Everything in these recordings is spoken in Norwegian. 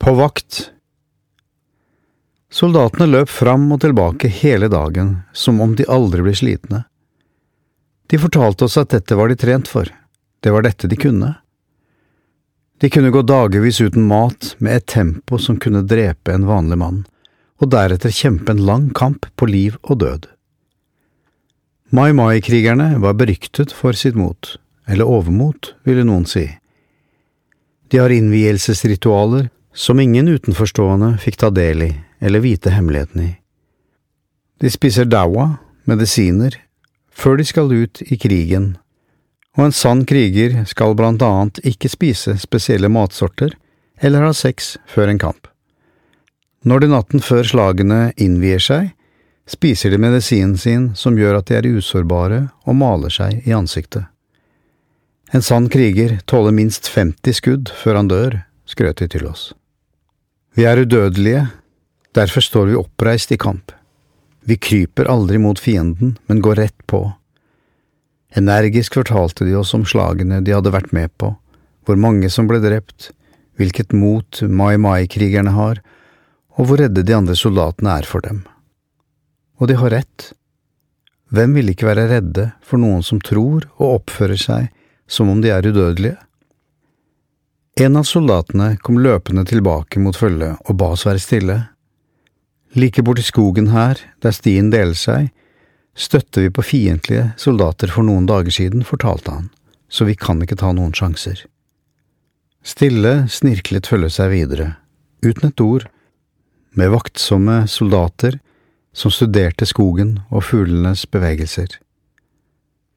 På vakt Soldatene løp fram og tilbake hele dagen, som om de aldri ble slitne. De fortalte oss at dette var de trent for, det var dette de kunne. De kunne gå dagevis uten mat med et tempo som kunne drepe en vanlig mann, og deretter kjempe en lang kamp på liv og død. Mai Mai-krigerne var beryktet for sitt mot, eller overmot, ville noen si. De har innvielsesritualer som ingen utenforstående fikk ta del i eller vite hemmeligheten i. De spiser dawa, medisiner, før de skal ut i krigen, og en sann kriger skal blant annet ikke spise spesielle matsorter eller ha sex før en kamp. Når de natten før slagene innvier seg, spiser de medisinen sin som gjør at de er usårbare og maler seg i ansiktet. En sann kriger tåler minst 50 skudd før han dør, skrøt de til oss. Vi er udødelige Derfor står vi oppreist i kamp. Vi kryper aldri mot fienden, men går rett på. Energisk fortalte de oss om slagene de hadde vært med på, hvor mange som ble drept, hvilket mot Mai Mai-krigerne har, og hvor redde de andre soldatene er for dem. Og de har rett. Hvem vil ikke være redde for noen som tror og oppfører seg som om de er udødelige? En av soldatene kom løpende tilbake mot følget og ba oss være stille. Like borti skogen her, der stien deler seg, støtte vi på fiendtlige soldater for noen dager siden, fortalte han, så vi kan ikke ta noen sjanser. Stille snirklet følget seg videre, uten et ord, med vaktsomme soldater som studerte skogen og fuglenes bevegelser.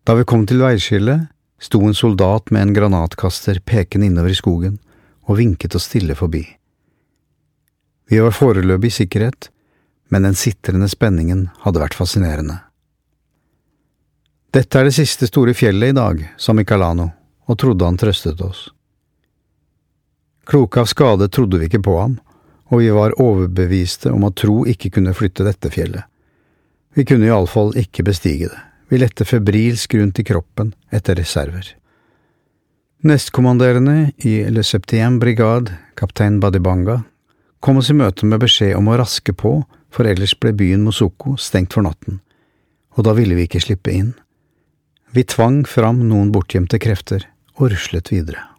Da vi kom til veiskillet, sto en soldat med en granatkaster pekende innover i skogen og vinket oss stille forbi. Vi var foreløpig i sikkerhet, men den sitrende spenningen hadde vært fascinerende. Dette er det siste store fjellet i dag, sa Micalano, og trodde han trøstet oss. Kloke av skade trodde vi ikke på ham, og vi var overbeviste om at tro ikke kunne flytte dette fjellet. Vi kunne iallfall ikke bestige det, vi lette febrilsk rundt i kroppen etter reserver. Nestkommanderende i Le Septième Brigade, kaptein Badibanga, kom oss i møte med beskjed om å raske på for ellers ble byen Mosoko stengt for natten, og da ville vi ikke slippe inn. Vi tvang fram noen bortgjemte krefter og ruslet videre.